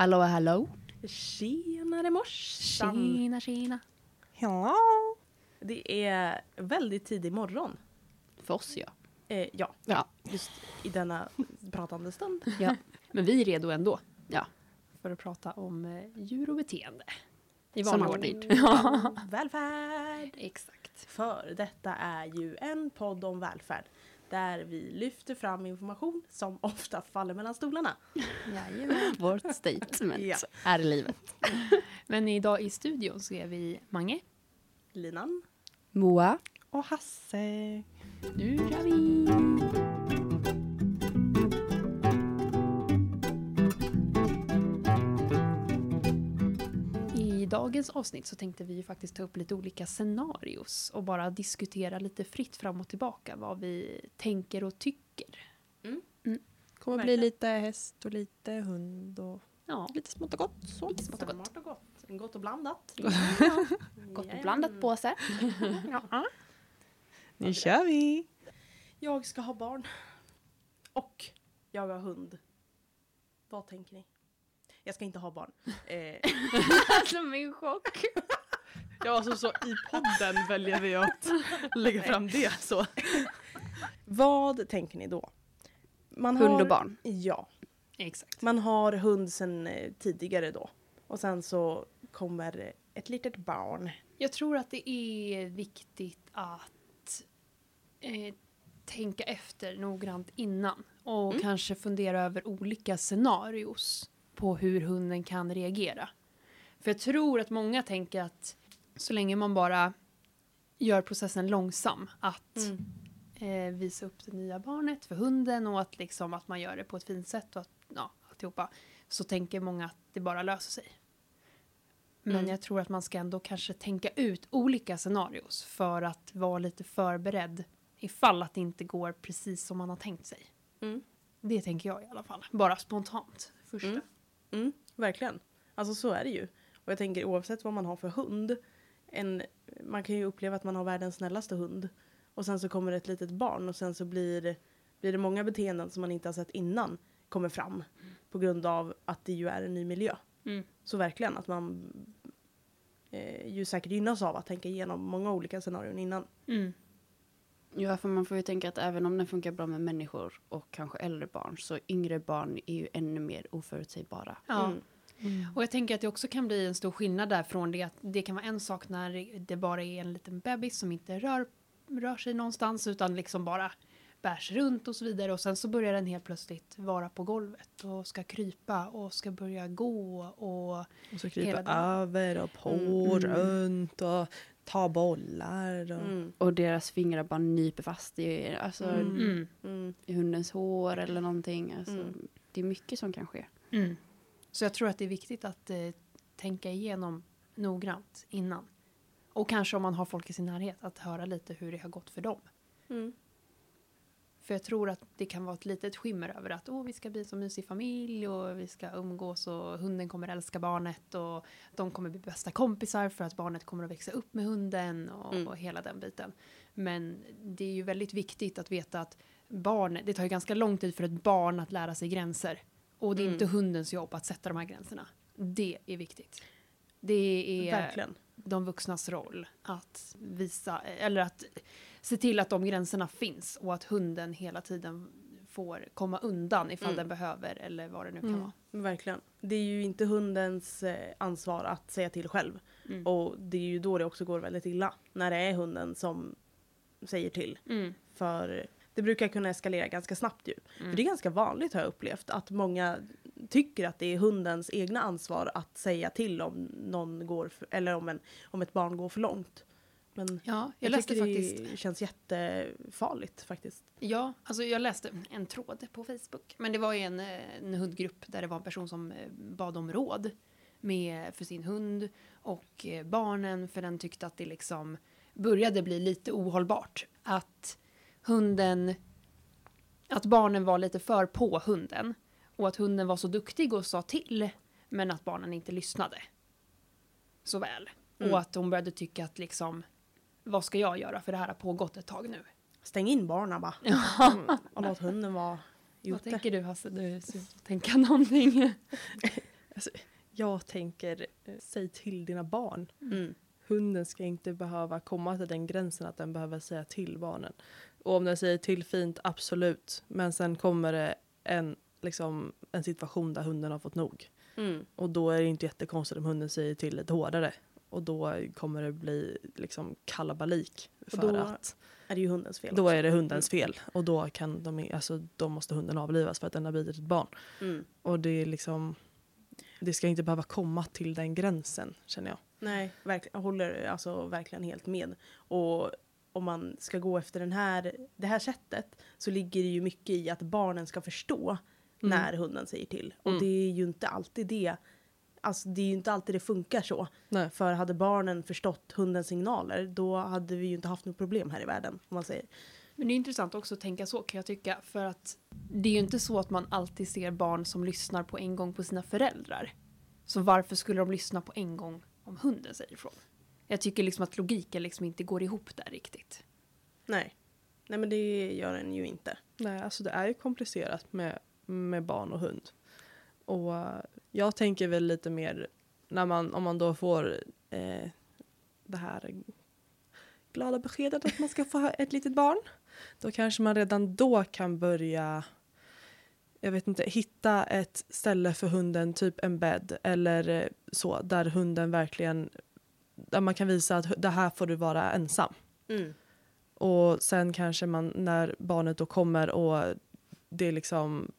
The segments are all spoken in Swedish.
Hallå, hallå. Tjenare morsan! Tjena, tjena. Ja. Det är väldigt tidig morgon. För oss ja. Eh, ja, Ja. just i denna pratande stund. ja. Men vi är redo ändå. Ja. För att prata om eh, djur och beteende. I vanlig ordning. Ja. Välfärd! Exakt. För detta är ju en podd om välfärd. Där vi lyfter fram information som ofta faller mellan stolarna. Jajamän. Vårt statement Ja. är livet. Men idag i studion så är vi Mange. Linan. Moa. Och Hasse. Nu kör vi! Dagens avsnitt så tänkte vi ju faktiskt ta upp lite olika scenarios och bara diskutera lite fritt fram och tillbaka vad vi tänker och tycker. Kommer bli lite häst och lite hund och Ja, lite smått och gott. Så. lite smått och gott. Smart och gott. Gott och blandat. Gott och Ja. blandat påse. Nu kör vi! Jag ska ha barn. Och jag har hund. Vad tänker ni? Jag ska inte ha barn. Eh, Alltså min chock. Ja, alltså så i podden väljer vi att lägga fram det så. vad tänker ni då? Man Hund och barn. Ja. Exakt. Man har hund sen eh, tidigare då. Och sen så kommer ett litet barn. Jag tror att det är viktigt att eh, tänka efter noggrant innan. Och Mm. kanske fundera över olika scenarios på hur hunden kan reagera. För jag tror att många tänker att så länge man bara gör processen långsam, att eh, visa upp det nya barnet för hunden och att, liksom, att man gör det på ett fint sätt och att, ja, alltihopa, så tänker många att det bara löser sig. Men Mm. jag tror att man ska ändå kanske tänka ut olika scenarios för att vara lite förberedd ifall att det inte går precis som man har tänkt sig. Mm. Det tänker jag i alla fall. Bara spontant. Första. Mm. Mm, verkligen. Alltså så är det ju. Och jag tänker oavsett vad man har för hund. En, man kan ju uppleva att man har världens snällaste hund. Och sen så kommer ett litet barn och sen så blir, blir det många beteenden som man inte har sett innan kommer fram. På grund av att det ju är en ny miljö. Mm. Så verkligen att man eh, ju säkert gynnas av att tänka igenom många olika scenarion innan. Mm. Ja, för man får ju tänka att även om den funkar bra med människor och kanske äldre barn så yngre barn är ju ännu mer oförutsägbara. Ja. Mm. Och jag tänker att det också kan bli en stor skillnad där från det att det kan vara en sak när det bara är en liten bebis som inte rör, rör sig någonstans utan liksom bara bärs runt och så vidare och sen så börjar den helt plötsligt vara på golvet och ska krypa och ska börja gå och Och så Hela krypa över och på Mm. runt och ta bollar. Och... Mm. Och deras fingrar bara nyper fast i, alltså, Mm. mm. Mm. i hundens hår eller någonting. Alltså, Mm. Det är mycket som kan ske. Mm. Så jag tror att det är viktigt att eh, tänka igenom noggrant innan. Och kanske om man har folk i sin närhet att höra lite hur det har gått för dem. För jag tror att det kan vara ett litet skimmer över att Åh, vi ska bli så mysig familj och vi ska umgås och hunden kommer älska barnet och de kommer bli bästa kompisar för att barnet kommer att växa upp med hunden och, Mm. och hela den biten. Men det är ju väldigt viktigt att veta att barn, det tar ju ganska lång tid för ett barn att lära sig gränser. Och det är Mm. inte hundens jobb att sätta de här gränserna. Det är viktigt. Det är Verkligen. de vuxnas roll att visa, eller att se till att de gränserna finns och att hunden hela tiden får komma undan ifall Mm. den behöver eller vad det nu kan Mm. vara. Verkligen. Det är ju inte hundens eh, ansvar att säga till själv. Mm. Och det är ju då det också går väldigt illa. När det är hunden som säger till. Mm. För det brukar kunna eskalera ganska snabbt ju. Mm. För det är ganska vanligt har jag upplevt att många tycker att det är hundens egna ansvar att säga till om någon går för, eller om, en, om ett barn går för långt. Men Ja, jag, jag läste faktiskt det känns jättefarligt faktiskt. Ja, alltså jag läste en tråd på Facebook. Men det var ju en, en hundgrupp där det var en person som eh, bad om råd med, för sin hund och eh, barnen för den tyckte att det liksom började bli lite ohållbart. Att hunden, att barnen var lite för på hunden och att hunden var så duktig och sa till men att barnen inte lyssnade så väl. Mm. Och att hon började tycka att liksom vad ska jag göra för det här har pågått ett tag nu. Stäng in barnen bara. Ja. Mm. Och låt hunden vara Vad ute. tänker du Hasse? Du ser ut att tänka någonting. Alltså, jag tänker, eh, säg till dina barn. Mm. Hunden ska inte behöva komma till den gränsen att den behöver säga till barnen. Och om den säger till fint, absolut. Men sen kommer det en, liksom, en situation där hunden har fått nog. Mm. Och då är det inte jättekonstigt om hunden säger till lite hårdare. Och då kommer det bli liksom kalabalik. Och För då att Är det ju hundens fel då också. är det hundens fel. Och då, kan de, alltså, då måste hunden avlivas för att den har bitit ett barn. Mm. Och det är liksom, det ska inte behöva komma till den gränsen känner jag. Nej, verkligen, jag håller alltså verkligen helt med. Och om man ska gå efter den här, det här sättet så ligger det ju mycket i att barnen ska förstå Mm. när hunden säger till. Och Mm. det är ju inte alltid det. Alltså det är ju inte alltid det funkar så. Nej. För hade barnen förstått hundens signaler då hade vi ju inte haft något problem här i världen. Om man säger. Men det är intressant också att tänka så kan jag tycka. För att det är ju inte så att man alltid ser barn som lyssnar på en gång på sina föräldrar. Så varför skulle de lyssna på en gång om hunden säger ifrån? Jag tycker liksom att logiken liksom inte går ihop där riktigt. Nej. Nej men det gör den ju inte. Nej, alltså det är ju komplicerat med, med barn och hund. Och jag tänker väl lite mer när man, om man då får eh, det här glada beskedet att man ska få ha ett litet barn. Då kanske man redan då kan börja jag vet inte, hitta ett ställe för hunden, typ en bädd eller eh, så, där hunden verkligen, där man kan visa att det här får du vara ensam. Mm. Och sen kanske man när barnet då kommer och det liksom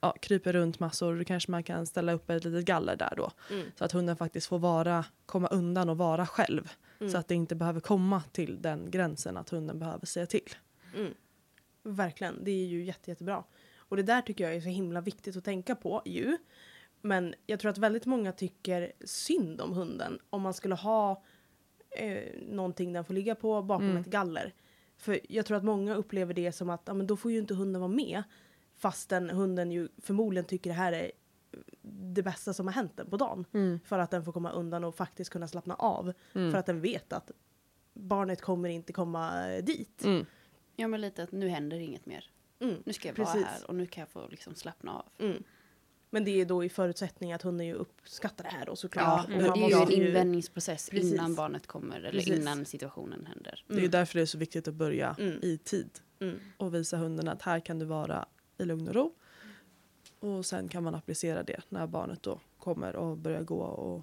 ja, kryper runt massor, då kanske man kan ställa upp ett litet galler där då. Mm. Så att hunden faktiskt får vara, komma undan och vara själv. Mm. Så att det inte behöver komma till den gränsen att hunden behöver säga till. Mm. Verkligen, det är ju jätte, jättebra. Och det där tycker jag är så himla viktigt att tänka på ju. Men jag tror att väldigt många tycker synd om hunden om man skulle ha eh, någonting den får ligga på bakom Mm. ett galler. För jag tror att många upplever det som att ja, men då får ju inte hunden vara med. Fastän hunden ju förmodligen tycker det här är det bästa som har hänt den på dagen. För att den får komma undan och faktiskt kunna slappna av. Mm. För att den vet att barnet kommer inte komma eh, dit. Mm. Ja men lite att nu händer inget mer. Mm. Nu ska jag Precis. vara här och nu kan jag få liksom slappna av. Mm. Men det är då i förutsättning att hunden ju uppskattar det här och Ja, såklart. Mm. Och det är ju en invändningsprocess Precis. innan barnet kommer eller Precis. innan situationen händer. Det är ju därför det är så viktigt att börja Mm. i tid Mm. och visa hunden att här kan du vara i lugn och ro. Och sen kan man applicera det när barnet då kommer och börjar gå och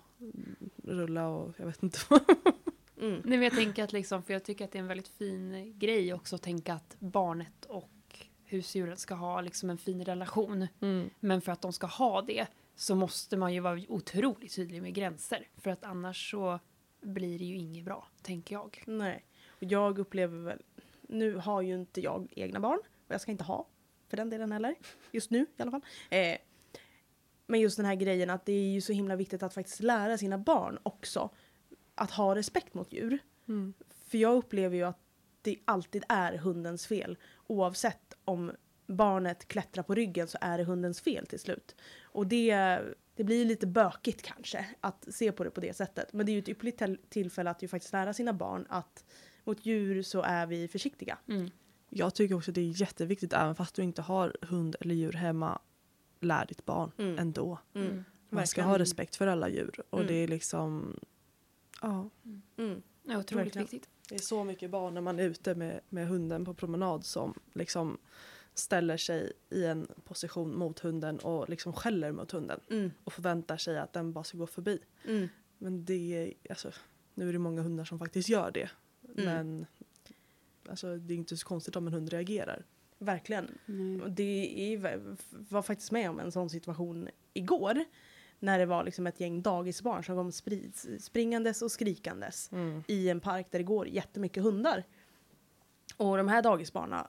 rulla och jag vet inte vad. Mm. Nej, men jag tänker att liksom, för jag tycker att det är en väldigt fin grej också att tänka att barnet och husdjuret ska ha liksom en fin relation. Mm. Men för att de ska ha det så måste man ju vara otroligt tydlig med gränser. För att annars så blir det ju inget bra, tänker jag. Nej. Och jag upplever väl, nu har ju inte jag egna barn och jag ska inte ha för den delen heller. Just nu i alla fall. Eh, men just den här grejen att det är ju så himla viktigt att faktiskt lära sina barn också att ha respekt mot djur. Mm. För jag upplever ju att det alltid är hundens fel. Oavsett om barnet klättrar på ryggen så är det hundens fel till slut. Och det, det blir lite bökigt kanske att se på det på det sättet. Men det är ju ett ypperligt till- tillfälle att ju faktiskt lära sina barn att mot djur så är vi försiktiga. Mm. Jag tycker också det är jätteviktigt även fast du inte har hund eller djur hemma. Lär ditt barn Mm. ändå. Mm. Mm. Man ska ha respekt för alla djur och Mm. det är liksom ja, Mm. Det är otroligt Verkligen. viktigt. det är så mycket barn när man är ute med, med hunden på promenad som liksom ställer sig i en position mot hunden och liksom skäller mot hunden Mm. och förväntar sig att den bara ska gå förbi. Mm. Men det är, alltså, nu är det många hundar som faktiskt gör det. Mm. Men alltså, det är inte så konstigt om en hund reagerar. Verkligen. Och det är, var faktiskt med om en sån situation igår. När det var liksom ett gäng dagisbarn som kom spri- springandes och skrikandes i en park där det går jättemycket hundar. Och de här dagisbarna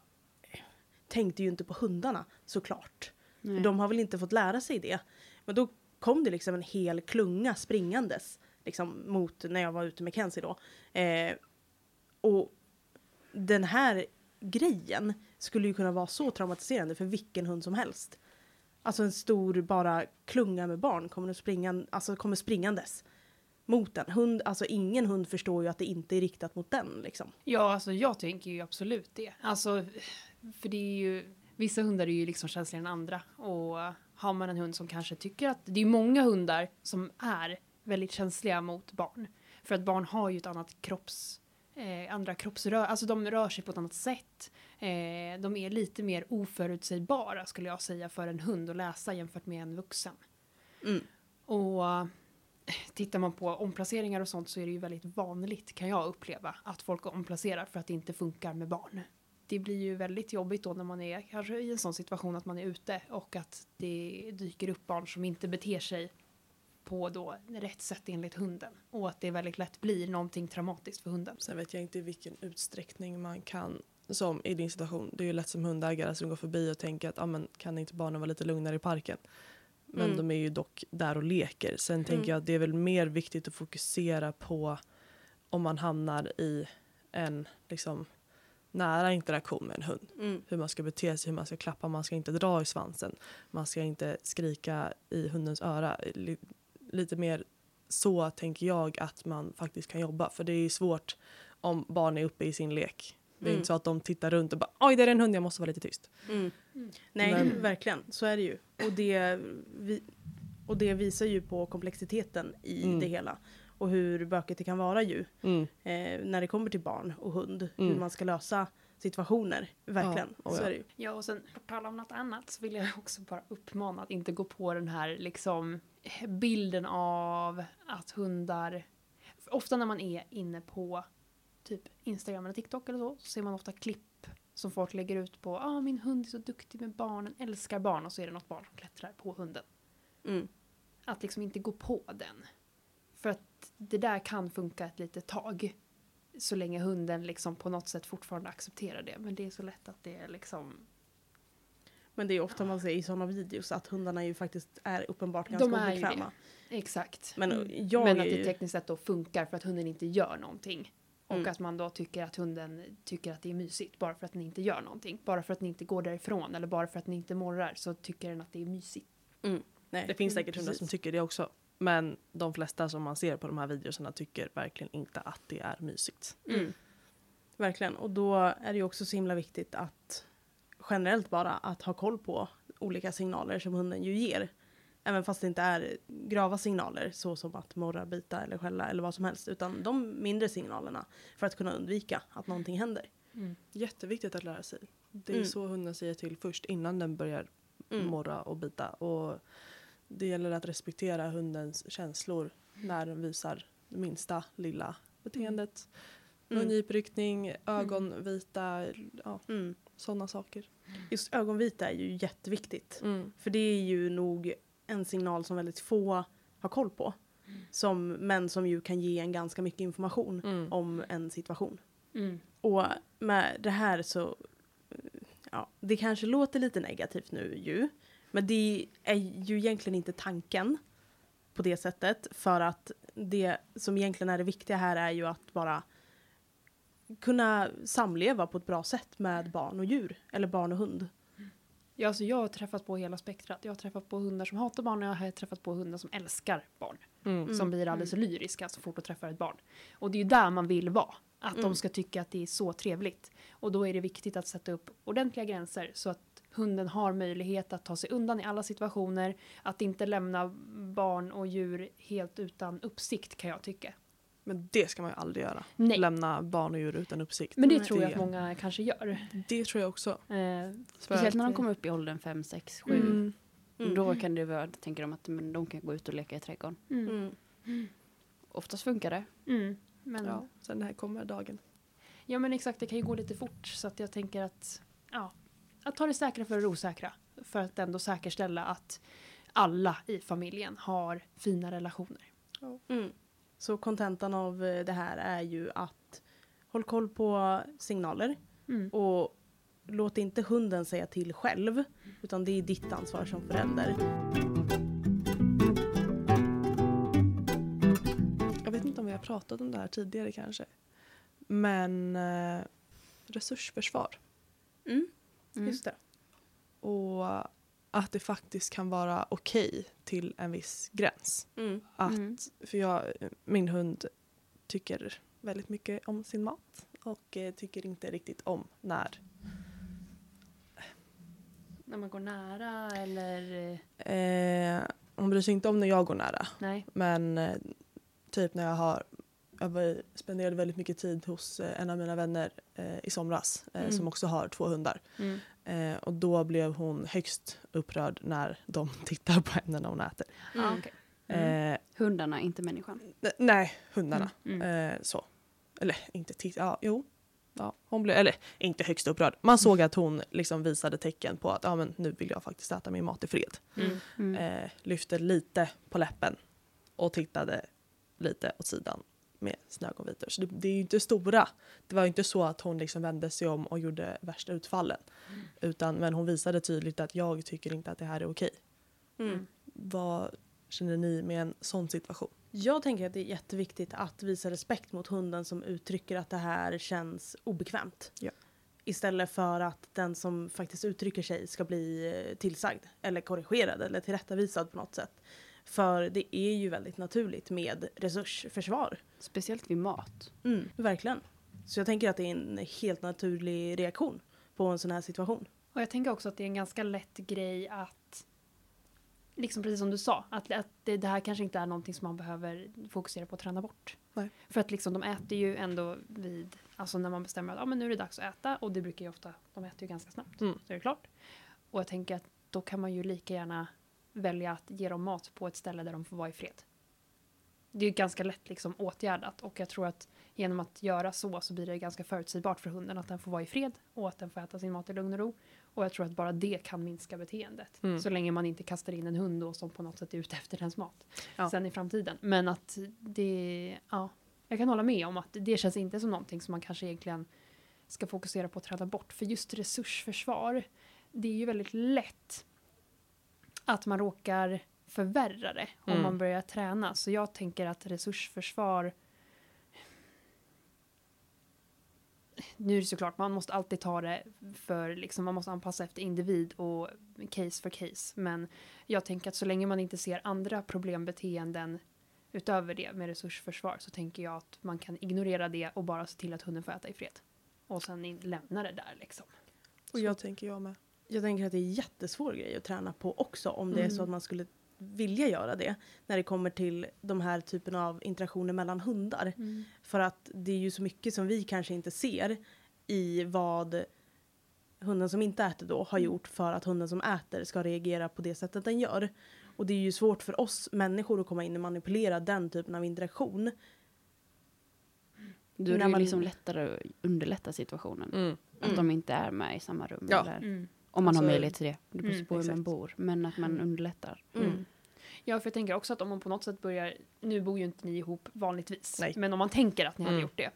tänkte ju inte på hundarna såklart. Nej. De har väl inte fått lära sig det. Men då kom det liksom en hel klunga springandes liksom mot när jag var ute med Kenzie då. Eh, och den här grejen skulle ju kunna vara så traumatiserande för vilken hund som helst. Alltså en stor bara klunga med barn kommer, att springa, alltså kommer springandes mot en hund. Alltså ingen hund förstår ju att det inte är riktat mot den liksom. Ja, alltså jag tänker ju absolut det. Alltså, för det är ju, vissa hundar är ju liksom känsligare än andra. Och har man en hund som kanske tycker att det är många hundar som är väldigt känsliga mot barn. För att barn har ju ett annat kropps, eh, andra kroppsrör, alltså de rör sig på ett annat sätt. Eh, de är lite mer oförutsägbara skulle jag säga för en hund att läsa jämfört med en vuxen. Mm. Och eh, tittar man på omplaceringar och sånt så är det ju väldigt vanligt kan jag uppleva att folk omplacerar för att det inte funkar med barn. Det blir ju väldigt jobbigt då när man är kanske i en sån situation att man är ute och att det dyker upp barn som inte beter sig på då rätt sätt enligt hunden och att det väldigt lätt blir någonting traumatiskt för hunden. Sen vet jag inte i vilken utsträckning man kan, som i din situation, det är ju lätt som hundägare som går förbi och tänker att ah, men, kan inte barnen vara lite lugnare i parken? Men Mm. de är ju dock där och leker. Sen Mm. tänker jag att det är väl mer viktigt att fokusera på om man hamnar i en liksom, nära interaktion med en hund. Mm. Hur man ska bete sig, hur man ska klappa, man ska inte dra i svansen. Man ska inte skrika i hundens öra. Li- Lite mer så tänker jag att man faktiskt kan jobba. För det är ju svårt om barn är uppe i sin lek. Det är Mm. inte så att de tittar runt och bara oj det är en hund, jag måste vara lite tyst. Mm. Mm. Nej, Men- verkligen. Så är det ju. Och det, vi, och det visar ju på komplexiteten i Mm. det hela. Och hur bökigt det kan vara ju. Mm. Eh, när det kommer till barn och hund. Hur Mm. man ska lösa situationer. Verkligen. Ja, oh så ja. är det ju. Ja, och sen på tal om något annat så vill jag också bara uppmana att inte gå på den här liksom bilden av att hundar... Ofta när man är inne på typ Instagram eller TikTok eller så, så ser man ofta klipp som folk lägger ut på ah, min hund är så duktig med barnen, älskar barn och så är det något barn som klättrar på hunden. Mm. Att liksom inte gå på den. För att det där kan funka ett litet tag. Så länge hunden liksom på något sätt fortfarande accepterar det. Men det är så lätt att det är liksom Men det är ofta man ser i sådana videos att hundarna ju faktiskt är uppenbart ganska De är ju obekväma. Exakt. Men Mm. jag Men att det ju... tekniskt sett då funkar för att hunden inte gör någonting. Och Mm. att man då tycker att hunden tycker att det är mysigt bara för att den inte gör någonting. Bara för att den inte går därifrån eller bara för att den inte morrar så tycker den att det är mysigt. Nej, Det finns mm, säkert hundar som tycker det också. Men de flesta som man ser på de här videorna tycker verkligen inte att det är mysigt. Mm. Verkligen. Och då är det ju också så himla viktigt att generellt bara att ha koll på olika signaler som hunden ju ger. Även fast det inte är grava signaler så som att morra, bita eller skälla eller vad som helst. Utan de mindre signalerna för att kunna undvika att någonting händer. Jätteviktigt att lära sig. Det är Mm. så hunden säger till först innan den börjar Mm. morra och bita. Och det gäller att respektera hundens känslor när den visar det minsta lilla beteendet. Mm. Mungiprickning, ögonvita, ja, Mm. sådana saker. Just ögonvita är ju jätteviktigt. Mm. För det är ju nog en signal som väldigt få har koll på. Som, men som ju kan ge en ganska mycket information Mm. om en situation. Mm. Och med det här så, ja, det kanske låter lite negativt nu ju. Men det är ju egentligen inte tanken på det sättet. För att det som egentligen är det viktiga här är ju att bara kunna samleva på ett bra sätt med barn och djur. Eller barn och hund. Ja, alltså jag har träffat på hela spektrat. Jag har träffat på hundar som hatar barn och jag har träffat på hundar som älskar barn. Mm. Som blir alldeles lyriska så fort de träffar ett barn. Och det är ju där man vill vara. Att Mm. de ska tycka att det är så trevligt. Och då är det viktigt att sätta upp ordentliga gränser så att hunden har möjlighet att ta sig undan i alla situationer. Att inte lämna barn och djur helt utan uppsikt kan jag tycka. Men det ska man ju aldrig göra. Nej. Lämna barn och djur utan uppsikt. Men det Nej. tror jag att många kanske gör. Det tror jag också. Eh, Speciellt när de kommer upp i åldern 5, 6, 7. Mm. Mm. Då kan det vara, tänker de att men, de kan gå ut och leka i trädgården. Mm. Mm. Oftast funkar det. Mm. Men, ja. Ja, sen det här kommer dagen. men exakt, det kan ju gå lite fort. Så att jag tänker att, ja, att ta det säkra för det osäkra. För att ändå säkerställa att alla i familjen har fina relationer. Mm. Så kontentan av eh, det här är ju att håll koll på signaler Mm. och låt inte hunden säga till själv utan det är ditt ansvar som förälder. Jag vet inte om vi har pratat om det här tidigare kanske. Men eh, resursförsvar. Mm. Mm. Just det. Och att det faktiskt kan vara okej till en viss gräns. Mm. Att, Mm. För jag, min hund tycker väldigt mycket om sin mat och eh, tycker inte riktigt om när När man går nära eller? Eh, hon bryr sig inte om när jag går nära. Nej. Men eh, typ när jag har jag spenderade väldigt mycket tid hos eh, en av mina vänner eh, i somras eh, Mm. som också har två hundar. Mm. Eh, och då blev hon högst upprörd när de tittar på henne när hon äter. Mm. Mm. Eh, Hundarna, inte människan. nej, hundarna. Mm. Mm. Eh, så. Eller inte titta, ja jo. Ja, hon blev, eller inte högst upprörd. Man såg att hon liksom visade tecken på att ja, men nu vill jag faktiskt äta min mat i fred. Mm. Mm. Eh, lyfte lite på läppen och tittade lite åt sidan med sina ögonvitor. Så det, det är ju inte stora. Det var ju inte så att hon liksom vände sig om och gjorde värsta utfallen. Utan, men hon visade tydligt att jag tycker inte att det här är okej. Mm. Vad känner ni med en sån situation? Jag tänker att det är jätteviktigt att visa respekt mot hunden som uttrycker att det här känns obekvämt. Ja. Istället för att den som faktiskt uttrycker sig ska bli eh, tillsagd eller korrigerad eller tillrättavisad på något sätt. För det är ju väldigt naturligt med resursförsvar. Speciellt vid mat. Mm, verkligen. Så jag tänker att det är en helt naturlig reaktion på en sån här situation. Och jag tänker också att det är en ganska lätt grej att, liksom precis som du sa, att, att det, det här kanske inte är någonting som man behöver fokusera på att träna bort. Nej. För att liksom de äter ju ändå vid, alltså när man bestämmer att ah, men nu är det dags att äta och det brukar ju ofta, de äter ju ganska snabbt, Mm. så är det klart. Och jag tänker att då kan man ju lika gärna välja att ge dem mat på ett ställe där de får vara i fred. Det är ju ganska lätt liksom åtgärdat och jag tror att genom att göra så så blir det ganska förutsägbart för hunden att den får vara i fred och att den får äta sin mat i lugn och ro. Och jag tror att bara det kan minska beteendet. Mm. Så länge man inte kastar in en hund då som på något sätt är ute efter dens mat. Ja. Sen i framtiden. Men att det, ja. Jag kan hålla med om att det känns inte som någonting som man kanske egentligen ska fokusera på att träna bort. För just resursförsvar, det är ju väldigt lätt att man råkar förvärra det om Mm. man börjar träna. Så jag tänker att resursförsvar nu är det såklart, man måste alltid ta det för, liksom, man måste anpassa efter individ och case för case. Men jag tänker att så länge man inte ser andra problembeteenden utöver det med resursförsvar så tänker jag att man kan ignorera det och bara se till att hunden får äta i fred. Och sen lämna det där liksom. Och jag tänker jag med. Jag tänker att det är en jättesvår grej att träna på också om det är så Mm. att man skulle vilja göra det när det kommer till de här typen av interaktioner mellan hundar. För att det är ju så mycket som vi kanske inte ser i vad hunden som inte äter då har gjort för att hunden som äter ska reagera på det sättet den gör. Och det är ju svårt för oss människor att komma in och manipulera den typen av interaktion. Då är det man- ju liksom lättare att underlätta situationen. Mm. Att de inte är med i samma rum. Ja. Eller, Mm. Om man Alltså, har möjlighet till det. Det beror mm, på hur man bor. Men att man underlättar. Mm. Ja, för jag tänker också att om man på något sätt börjar, nu bor ju inte ni ihop vanligtvis, Nej. men om man tänker att ni hade Mm. gjort det,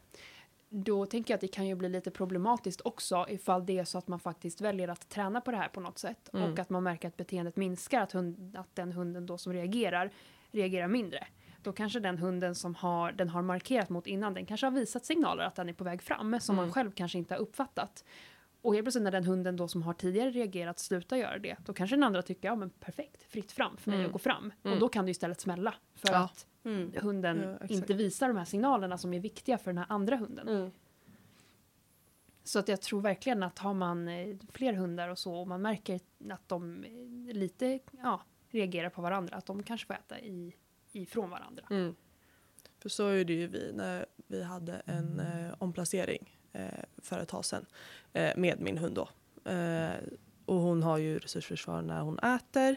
då tänker jag att det kan ju bli lite problematiskt också ifall det är så att man faktiskt väljer att träna på det här på något sätt Mm. och att man märker att beteendet minskar, att, hund, att den hunden då som reagerar, reagerar mindre. Då kanske den hunden som har, den har markerat mot innan, den kanske har visat signaler att den är på väg fram, som man Mm. själv kanske inte har uppfattat. Och helt plötsligt när den hunden då som har tidigare reagerat slutar göra det, då kanske den andra tycker ja men perfekt, fritt fram för mig Mm. att gå fram. Och Mm. då kan det istället smälla för Ja. att Mm. hunden Ja, inte visar de här signalerna som är viktiga för den här andra hunden. Mm. Så att jag tror verkligen att har man eh, fler hundar och så och man märker att de eh, lite ja, reagerar på varandra, att de kanske får äta i, ifrån varandra. Mm. För så är det ju vi när vi hade en eh, omplacering för ett tag sedan eh, med min hund då. Eh, och hon har ju resursförsvar när hon äter.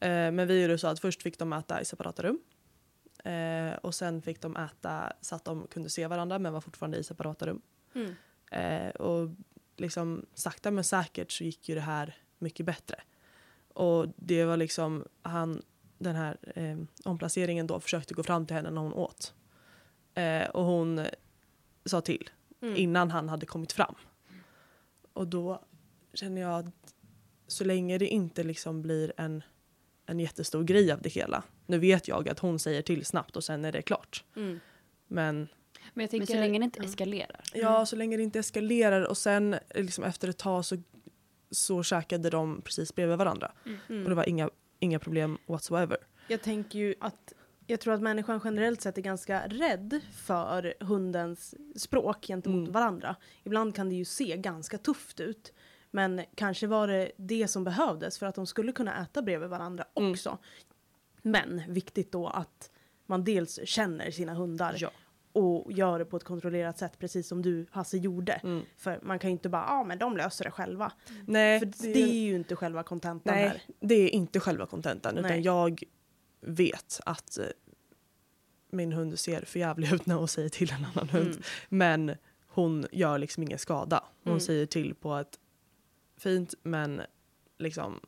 Eh, men vi gjorde så att först fick de äta i separata rum. Eh, och sen fick de äta så att de kunde se varandra men var fortfarande i separata rum. Mm. Eh, och liksom sakta men säkert så gick ju det här mycket bättre. Och det var liksom han, den här eh, omplaceringen då försökte gå fram till henne när hon åt. Eh, och hon eh, sa till Mm. innan han hade kommit fram. Och då känner jag att så länge det inte liksom blir en, en jättestor grej av det hela. Nu vet jag att hon säger till snabbt och sen är det klart. Mm. Men Men jag Men tänker, så länge det inte eskalerar. Ja, så länge det inte eskalerar och sen liksom efter ett tag så, så käkade de precis bredvid varandra. Mm. Och det var inga, inga problem whatsoever. Jag tänker ju att jag tror att människan generellt sett är ganska rädd för hundens språk gentemot Mm. varandra. Ibland kan det ju se ganska tufft ut. Men kanske var det det som behövdes för att de skulle kunna äta bredvid varandra Mm. också. Men viktigt då att man dels känner sina hundar Ja. och gör det på ett kontrollerat sätt precis som du Hasse gjorde. Mm. För man kan ju inte bara, ja ah, men de löser det själva. Nej, För det är ju inte själva kontentan här. nej, det är inte själva contentan utan jag vet att eh, min hund ser för jävlig ut när hon säger till en annan hund. Mm. Men hon gör liksom ingen skada. Hon Mm. säger till på ett fint men liksom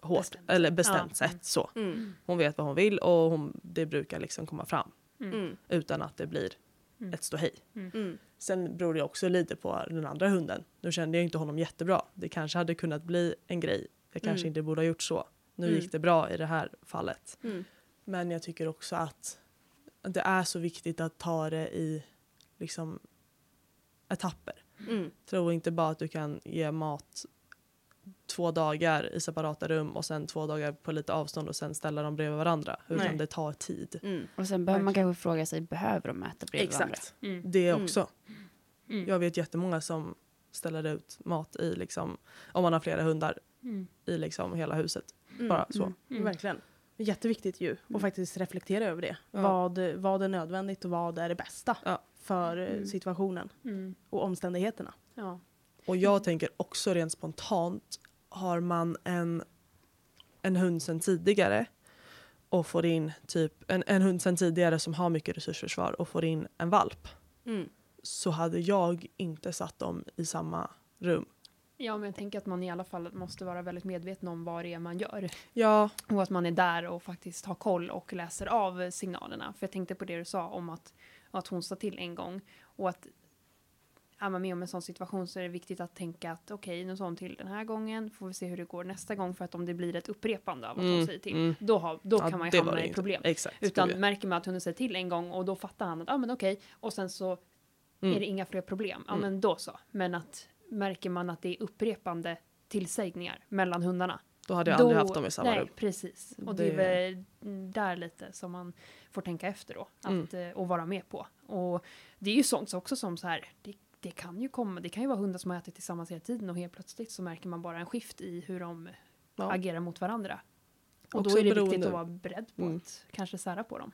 hårt Bestämt. eller bestämt Ja. sätt. Så. Mm. Hon vet vad hon vill och hon, det brukar liksom komma fram Mm. utan att det blir Mm. ett ståhej. Mm. Sen beror det också lite på den andra hunden. Nu kände jag inte honom jättebra. Det kanske hade kunnat bli en grej. Jag kanske Mm. inte borde ha gjort så. Nu Mm. gick det bra i det här fallet. Mm. Men jag tycker också att det är så viktigt att ta det i liksom etapper. Mm. Tro inte bara att du kan ge mat två dagar i separata rum och sen två dagar på lite avstånd och sen ställa dem bredvid varandra. Utan Nej. det tar tid. Mm. Och sen behöver man kanske fråga sig, behöver de äta bredvid varandra? Exakt. Mm. Det Mm. också. Mm. Jag vet jättemånga som ställer ut mat i liksom, om man har flera hundar Mm. i liksom hela huset. Mm. Bara så. Mm. Mm. Verkligen. Jätteviktigt ju. Och Mm. faktiskt reflektera över det. Ja. Vad, vad är nödvändigt och vad är det bästa Ja. för eh, Mm. situationen Mm. och omständigheterna. Ja. Och jag tänker också rent spontant, har man en, en hund sedan tidigare och får in typ en, en hund sedan tidigare som har mycket resursförsvar och får in en valp Mm. så hade jag inte satt dem i samma rum. Ja, men jag tänker att man i alla fall måste vara väldigt medveten om vad det är man gör. Ja, Och att man är där och faktiskt har koll och läser av signalerna. För jag tänkte på det du sa om att, att hon sa till en gång. Och att är man med om en sån situation så är det viktigt att tänka att okej, nu sa hon till den här gången. Får vi se hur det går nästa gång. För att om det blir ett upprepande av hon Mm, säger till. mm. Då, har, då ja, kan man ju hamna i problem. Exakt. Utan ja. märker man att hunden säger till en gång och då fattar han att ah, men okej. Och sen så Mm. är det inga fler problem. Ja Mm. men då så. Men att märker man att det är upprepande tillsägningar mellan hundarna. Då hade jag då, aldrig haft dem i samma nej, rum. precis. Och det, Det- är väl där lite som man får tänka efter då. Att, Mm. eh, och vara med på. Och det är ju sånt också som så här. Det, det kan ju komma. Det kan ju vara hundar som har ätit tillsammans hela tiden och helt plötsligt så märker man bara en skift i hur de Ja. agerar mot varandra. Och Också då är det beroende- viktigt att vara beredd på Mm. att kanske sära på dem.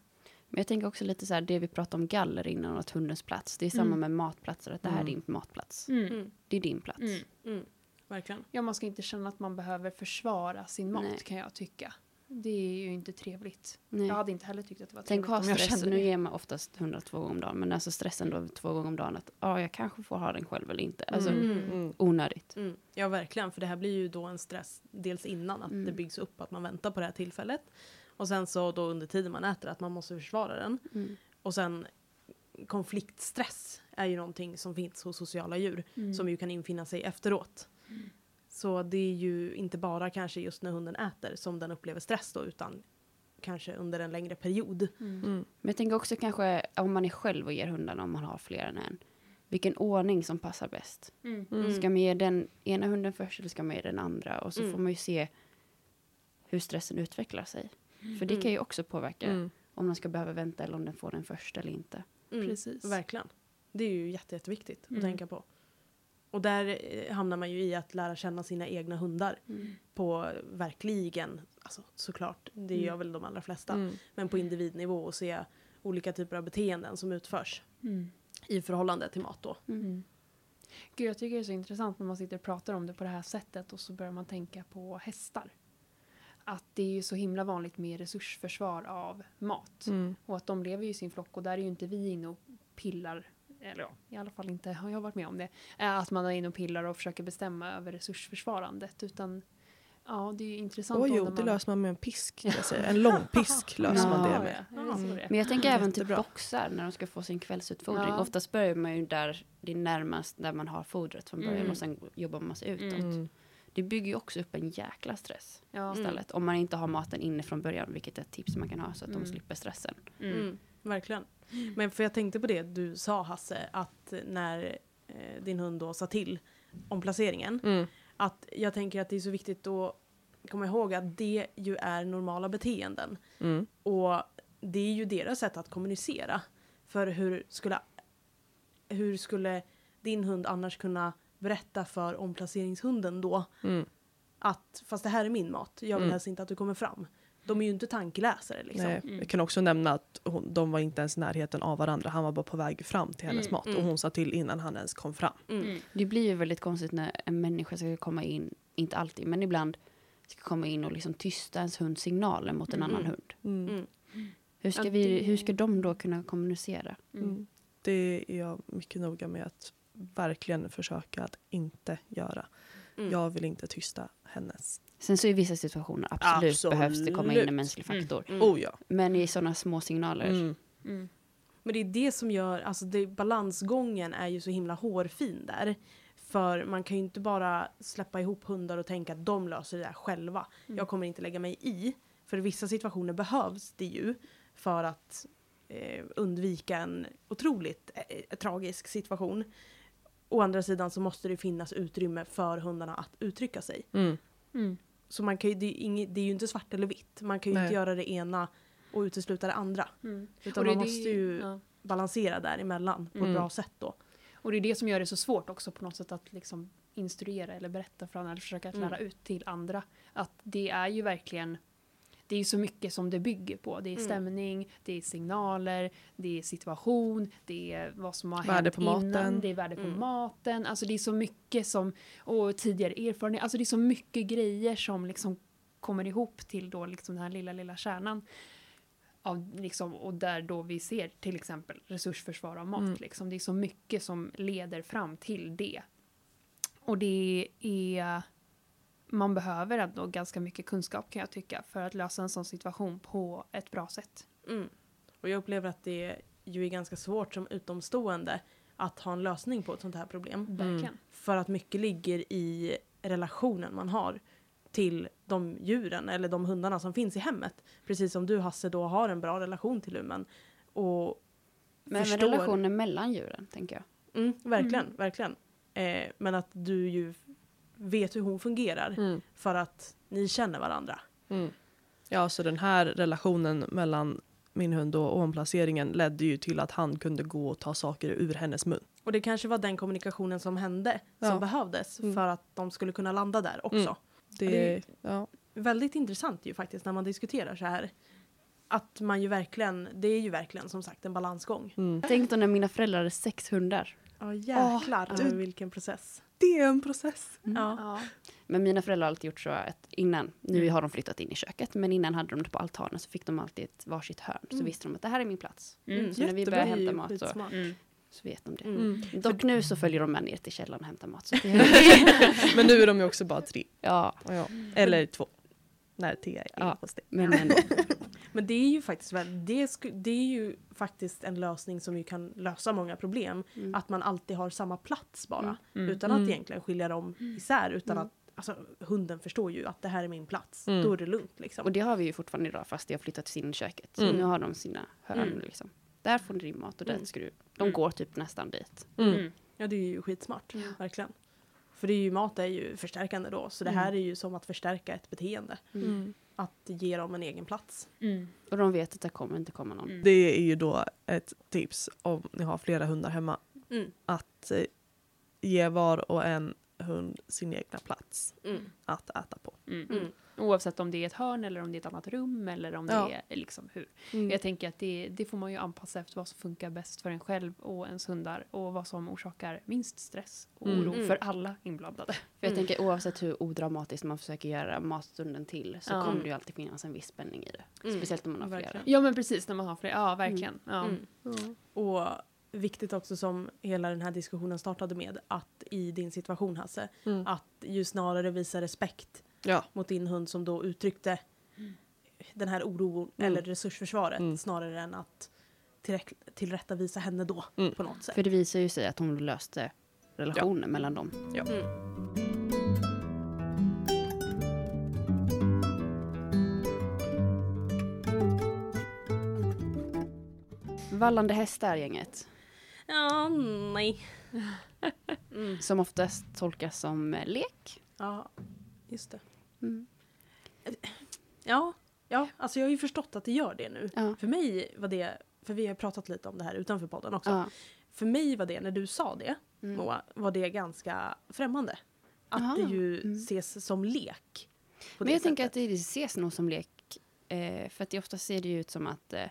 Men jag tänker också lite så här, det vi pratade om galler innan och att hundens plats. Det är samma Mm. med matplatser, att det här Mm. är din matplats. Mm. Mm. Det är din plats. Mm. Mm. Verkligen. Ja, man ska inte känna att man behöver försvara sin mat Nej. kan jag tycka. Det är ju inte trevligt. Nej. Jag hade inte heller tyckt att det var Tänk trevligt ha om jag stress, nu ger man oftast hundar två gånger om dagen, men alltså stressen då två gånger om dagen att ja, jag kanske får ha den själv eller inte. Alltså Mm. Mm. onödigt. Mm. Ja, verkligen. För det här blir ju då en stress dels innan att Mm. det byggs upp att man väntar på det här tillfället. Och sen så då under tiden man äter att man måste försvara den. Mm. Och sen konfliktstress är ju någonting som finns hos sociala djur Mm. som ju kan infinna sig efteråt. Så det är ju inte bara kanske just när hunden äter som den upplever stress då utan kanske under en längre period. Mm. Mm. Men jag tänker också kanske om man är själv och ger hundarna om man har fler än en. Vilken ordning som passar bäst. Mm. Mm. Ska man ge den ena hunden först eller ska man ge den andra? Och så Mm. får man ju se hur stressen utvecklar sig. För det Mm. kan ju också påverka Mm. om de ska behöva vänta eller om den får den först eller inte. Mm, Precis. Verkligen. Det är ju jätte, jätteviktigt Mm. att tänka på. Och där eh, hamnar man ju i att lära känna sina egna hundar på verkligen, alltså såklart, det Mm. gör väl de allra flesta, Mm. men på individnivå och se olika typer av beteenden som utförs Mm. i förhållande till mat då. Mm. Gud, jag tycker det är så intressant när man sitter och pratar om det på det här sättet och så börjar man tänka på hästar. Att det är ju så himla vanligt med resursförsvar av mat. Mm. Och att de lever ju i sin flock och där är ju inte vi inne och pillar. Eller ja, i alla fall inte har jag varit med om det. eh, Att man är inne och pillar och försöker bestämma över resursförsvarandet. Utan ja, det är ju intressant. Då jo, när det man- löser man med en pisk. kan Jag säga. En lång pisk löser man det Ja, med. ja, är? Men jag tänker även till Jättebra. boxar när de ska få sin kvällsutfodring. Ja. Oftast börjar man ju där det är närmast där man har fodret från början Mm. och sen jobbar man sig utåt. Mm. Det bygger ju också upp en jäkla stress Ja. istället. Om man inte har maten inne från början, vilket är ett tips man kan ha så att Mm. de slipper stressen. Mm. Mm, verkligen. Men för jag tänkte på det du sa Hasse, att när eh, din hund då sa till om placeringen, Mm. att jag tänker att det är så viktigt att komma ihåg att det ju är normala beteenden. Mm. Och det är ju deras sätt att kommunicera. För hur skulle, hur skulle din hund annars kunna berätta för omplaceringshunden då Mm. att fast det här är min mat, jag vill Mm. helst inte att du kommer fram. De är ju inte tankeläsare liksom. Nej, Jag kan också nämna att hon, de var inte ens i närheten av varandra. Han var bara på väg fram till hennes Mm. mat Mm. och hon sa till innan han ens kom fram. Mm. Det blir ju väldigt konstigt när en människa ska komma in, inte alltid, men ibland ska komma in och liksom tysta ens hunds signaler mot en Mm. annan hund. Mm. Hur ska, vi, hur ska de då kunna kommunicera? Mm. Det är jag mycket noga med att verkligen försöka att inte göra. Mm. Jag vill inte tysta hennes. Sen så i vissa situationer absolut, Absolut. behövs det komma in en mänsklig Mm. faktor. Mm. Oh ja. Men i sådana små signaler. Mm. Mm. Men det är det som gör, alltså det, balansgången är ju så himla hårfin där. För man kan ju inte bara släppa ihop hundar och tänka att de löser det där själva. Mm. Jag kommer inte lägga mig i. För i vissa situationer behövs det ju för att eh, undvika en otroligt eh, tragisk situation. Å andra sidan så måste det finnas utrymme för hundarna att uttrycka sig. Mm. Mm. Så man kan ju, det, är inget, det är ju inte svart eller vitt. Man kan ju Nej. inte göra det ena och utesluta det andra. Mm. Utan det man måste ju ja. balansera däremellan på Mm. ett bra sätt då. Och det är det som gör det så svårt också på något sätt att liksom instruera eller berätta för andra eller försöka att Mm. lära ut till andra. Att det är ju verkligen det är så mycket som det bygger på. Det är Mm. stämning, det är signaler, det är situation, det är vad som har Värde hänt på innan, maten. det är värde på Mm. maten. Alltså det är så mycket som, och tidigare erfarenhet, alltså det är så mycket grejer som liksom kommer ihop till då liksom den här lilla, lilla kärnan. Av liksom, och där då vi ser till exempel resursförsvar av mat. Mm. Liksom. Det är så mycket som leder fram till det. Och det är... Man behöver ändå ganska mycket kunskap kan jag tycka för att lösa en sån situation på ett bra sätt. Mm. Och jag upplever att det ju är ganska svårt som utomstående att ha en lösning på ett sånt här problem. Verkligen. För att mycket ligger i relationen man har till de djuren eller de hundarna som finns i hemmet. Precis som du Hasse då har en bra relation till Lumen. Och Men förstår- relationen mellan djuren, tänker jag. Mm, verkligen, verkligen. Eh, men att du ju vet hur hon fungerar Mm. för att ni känner varandra. Mm. Ja, så den här relationen mellan min hund och omplaceringen ledde ju till att han kunde gå och ta saker ur hennes mun. Och det kanske var den kommunikationen som hände, som Ja. behövdes Mm. för att de skulle kunna landa där också. Mm. Det, det- ja. Väldigt intressant ju faktiskt när man diskuterar så här. Att man ju verkligen, det är ju verkligen som sagt en balansgång. Mm. Tänk då när mina föräldrar hade sex hundar. Ja jäklar Åh, du- vilken process. Det är en process. Ja. Ja. Men mina föräldrar har alltid gjort så att innan, nu Mm. har de flyttat in i köket, men innan hade de det på altanen så fick de alltid ett varsitt hörn. Så Mm. visste de att det här är min plats. Mm. Så när vi Jättebra. börjar hämta mat så. Mm. så vet de det. Mm. Mm. Dock nu så följer de med ner till källaren och hämtar mat. Men nu är de ju också bara tre. ja, Ja. Eller två. När Thea är Ja. hos dig. men, men Men det är ju faktiskt väl, det, sku, det är ju faktiskt en lösning som ju kan lösa många problem. mm. Att man alltid har samma plats bara. Mm. Utan Mm. att egentligen skilja dem isär. Utan Mm. att alltså, hunden förstår ju att det här är min plats. Mm. Då är det lugnt liksom. Och det har vi ju fortfarande idag fast jag har flyttat i köket. Så Mm. nu har de sina hörn Mm. liksom. Där får ni din mat och där Mm. ska du. De Mm. går typ nästan dit. Mm. Mm. Ja det är ju skitsmart. Mm. Verkligen. För det är ju, mat är ju förstärkande då. Så det här är ju som att förstärka ett beteende. Mm. Att ge dem en egen plats. Mm. Och de vet att det kommer inte komma någon. Mm. Det är ju då ett tips om ni har flera hundar hemma. Mm. Att eh, ge var och en hund sin egna plats Mm. att äta på. Mm. Mm. Oavsett om det är ett hörn eller om det är ett annat rum eller om Ja. det är liksom hur. Mm. Jag tänker att det, det får man ju anpassa efter vad som funkar bäst för en själv och ens hundar och vad som orsakar minst stress och Mm. oro Mm. för alla inblandade. För jag Mm. tänker oavsett hur odramatiskt man försöker göra matstunden till så Ja. kommer det ju alltid finnas en viss spänning i det. Mm. Speciellt om man har flera. Ja men precis när man har fler, ja verkligen. Ja. Mm. Och viktigt också som hela den här diskussionen startade med. Att i din situation Hasse. Mm. Att ju snarare visa respekt Ja. mot din hund som då uttryckte den här oron Mm. eller resursförsvaret Mm. snarare än att tillräck- tillrättavisa henne då Mm. på något sätt. För det visar ju sig att hon löste relationen mellan dem. Mm. Vallande hästar gänget. Ja, nej. Mm. Som oftast tolkas som eh, lek. Ja, just det. Mm. Ja, ja, alltså jag har ju förstått att det gör det nu. Ja. För mig var det, för vi har pratat lite om det här utanför podden också. Ja. för mig var det, när du sa det, Mm. Moa, var det ganska främmande. Att Aha, det ju mm. ses som lek. Men jag tänker att sättet. det ses nog som lek. Eh, för att det ofta ser det ju ut som att eh,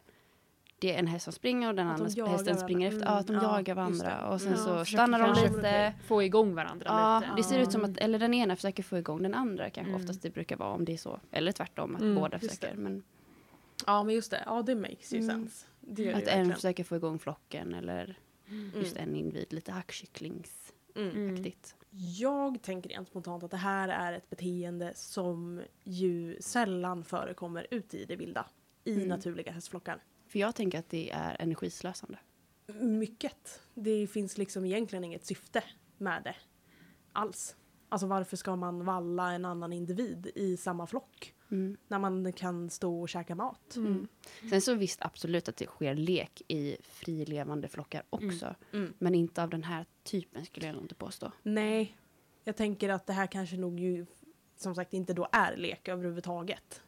det är en häst som springer och den de andra hästen springer varandra. efter. Ja, att de Mm, ja, jagar varandra. Och sen Mm. så Ja, försöker stannar de lite. Få igång varandra Ja, lite. det ser ut som att, eller den ena försöker få igång den andra kanske Mm. oftast det brukar vara om det är så. Eller tvärtom, att Mm, båda försöker. det. Men Ja, men just det. Ja, det makes ju Mm. sense. Det gör det att en verkligen. försöker få igång flocken eller Mm. just en individ. Lite hackkycklingsaktigt. Mm. Jag tänker rent spontant att det här är ett beteende som ju sällan förekommer ute i det vilda. I Mm. naturliga hästflockar. För jag tänker att det är energislösande. Mycket. Det finns liksom egentligen inget syfte med det alls. Alltså varför ska man valla en annan individ i samma flock? Mm. När man kan stå och käka mat. Mm. Sen så visst absolut att det sker lek i frilevande flockar också. Mm. Men inte av den här typen skulle jag nog inte påstå. Nej, jag tänker att det här kanske nog ju som sagt inte då är lek överhuvudtaget.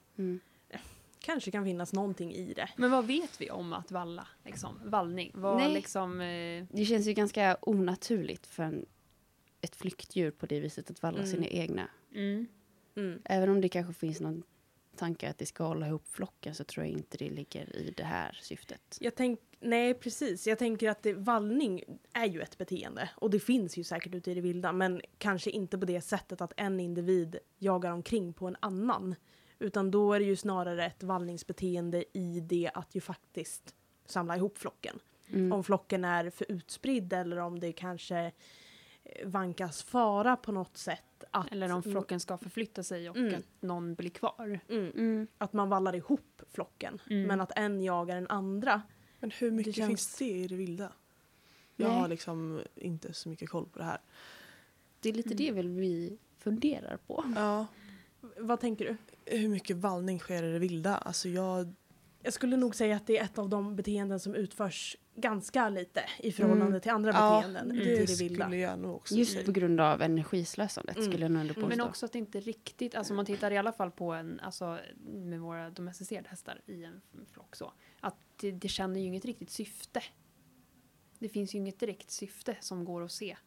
Kanske kan finnas någonting i det. Men vad vet vi om att valla? Liksom? Vallning? Vad Nej. liksom... Eh, Det känns ju ganska onaturligt för en, ett flyktdjur på det viset att valla Mm. sina egna. mm. Mm. Även om det kanske finns någon tanke att det ska hålla ihop flocken så tror jag inte det ligger i det här syftet. Jag tänk, nej, precis. Jag tänker att det, vallning är ju ett beteende. Och det finns ju säkert ute i det vilda. Men kanske inte på det sättet att en individ jagar omkring på en annan. Utan då är det ju snarare ett vallningsbeteende i det att ju faktiskt samla ihop flocken. Mm. Om flocken är för utspridd eller om det kanske eh, vankas fara på något sätt. Att, Eller om flocken ska förflytta sig och Mm. att någon blir kvar. Mm, Mm. att man vallar ihop flocken. Mm. Men att en jagar den andra. Men hur mycket känns- finns det i det vilda? Jag Nej. har liksom inte så mycket koll på det här. Det är lite det väl vi funderar på. Ja, Vad tänker du? Hur mycket vallning sker i det vilda? Alltså jag... Jag skulle nog säga att det är ett av de beteenden som utförs ganska lite i förhållande Mm. till andra Ja, beteenden det i det vilda. skulle jag nog också Just på grund av energislösandet Mm. skulle jag nog ändå påstå. Men också att det inte riktigt, alltså man tittar i alla fall på en, alltså med våra domesticerade hästar i en flock så, att det, det känner ju inget riktigt syfte. Det finns ju inget direkt syfte som går att se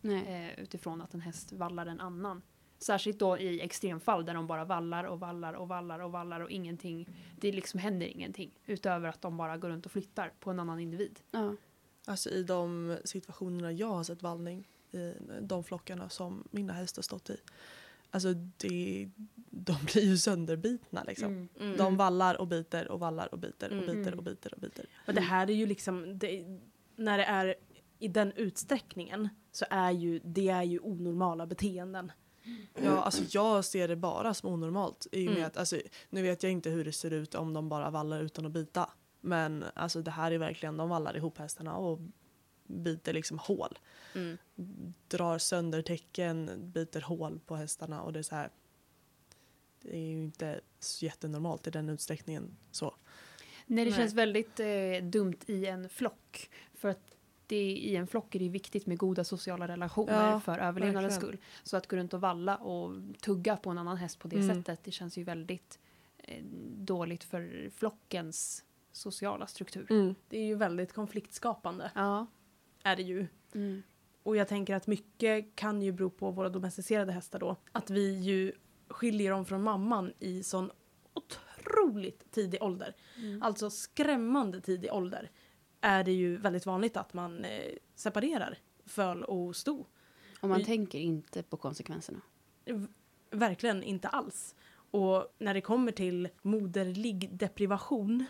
Nej. eh, utifrån att en häst vallar en annan. Särskilt då i extremfall där de bara vallar och vallar och vallar och vallar och ingenting, det liksom händer ingenting utöver att de bara går runt och flyttar på en annan individ. Ja. Alltså i de situationerna jag har sett vallning, i de flockarna som mina hästar stått i. Alltså det, de blir ju sönderbitna liksom. Mm. Mm. De vallar och biter och vallar och biter och Mm. biter och biter och biter. Och det här är ju liksom, det, när det är i den utsträckningen så är ju det är ju onormala beteenden. Ja, alltså jag ser det bara som onormalt. I och med Mm. att, alltså, nu vet jag inte hur det ser ut om de bara vallar utan att bita. Men alltså det här är verkligen, de vallar ihop hästarna och biter liksom hål. Mm. Drar sönder täcken, biter hål på hästarna och det är så här. Det är ju inte så jättenormalt i den utsträckningen så. Nej, det Nej. känns väldigt eh, dumt i en flock. För att det, i en flock är det viktigt med goda sociala relationer Ja, för överlevnadens verkligen. skull. Så att gå runt och valla och tugga på en annan häst på det Mm. sättet, det känns ju väldigt eh, dåligt för flockens sociala struktur. Det är ju väldigt konfliktskapande, Ja. är det ju. Mm. Och jag tänker att mycket kan ju bero på våra domesticerade hästar då. Att vi ju skiljer dem från mamman i sån otroligt tidig ålder. Mm. Alltså skrämmande tidig ålder. Är det ju väldigt vanligt att man eh, separerar föl och sto. Och man Vi- tänker inte på konsekvenserna. Verkligen inte alls. Och när det kommer till moderlig deprivation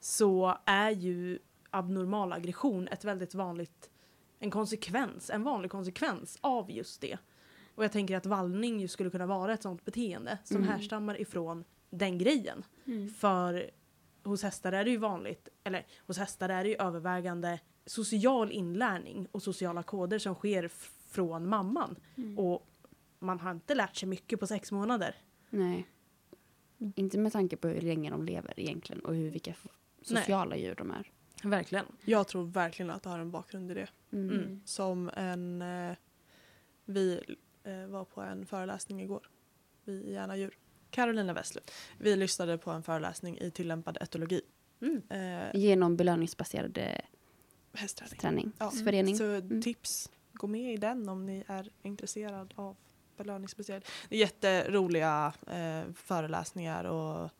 så är ju abnormal aggression ett väldigt vanligt, en konsekvens, en vanlig konsekvens av just det. Och jag tänker att vallning ju skulle kunna vara ett sånt beteende som Mm. härstammar ifrån den grejen. Mm. För hos hästar är det ju vanligt, eller hos hästar är det ju övervägande social inlärning och sociala koder som sker från mamman. Mm. Och man har inte lärt sig mycket på sex månader. Nej. Inte med tanke på hur länge de lever egentligen och hur, vilka sociala djur de är. Verkligen. Jag tror verkligen att det har en bakgrund i det. Mm. Mm. Som en... Eh, vi eh, var på en föreläsning igår. Vi i Gärna djur. Carolina Westlund. Vi lyssnade på en föreläsning i tillämpad etologi. Mm. Eh, Genom belöningsbaserade Hästträning. träning, Ja. förening. Så Mm. tips, gå med i den om ni är intresserad av belöningsspeciell. Det är jätteroliga eh, föreläsningar och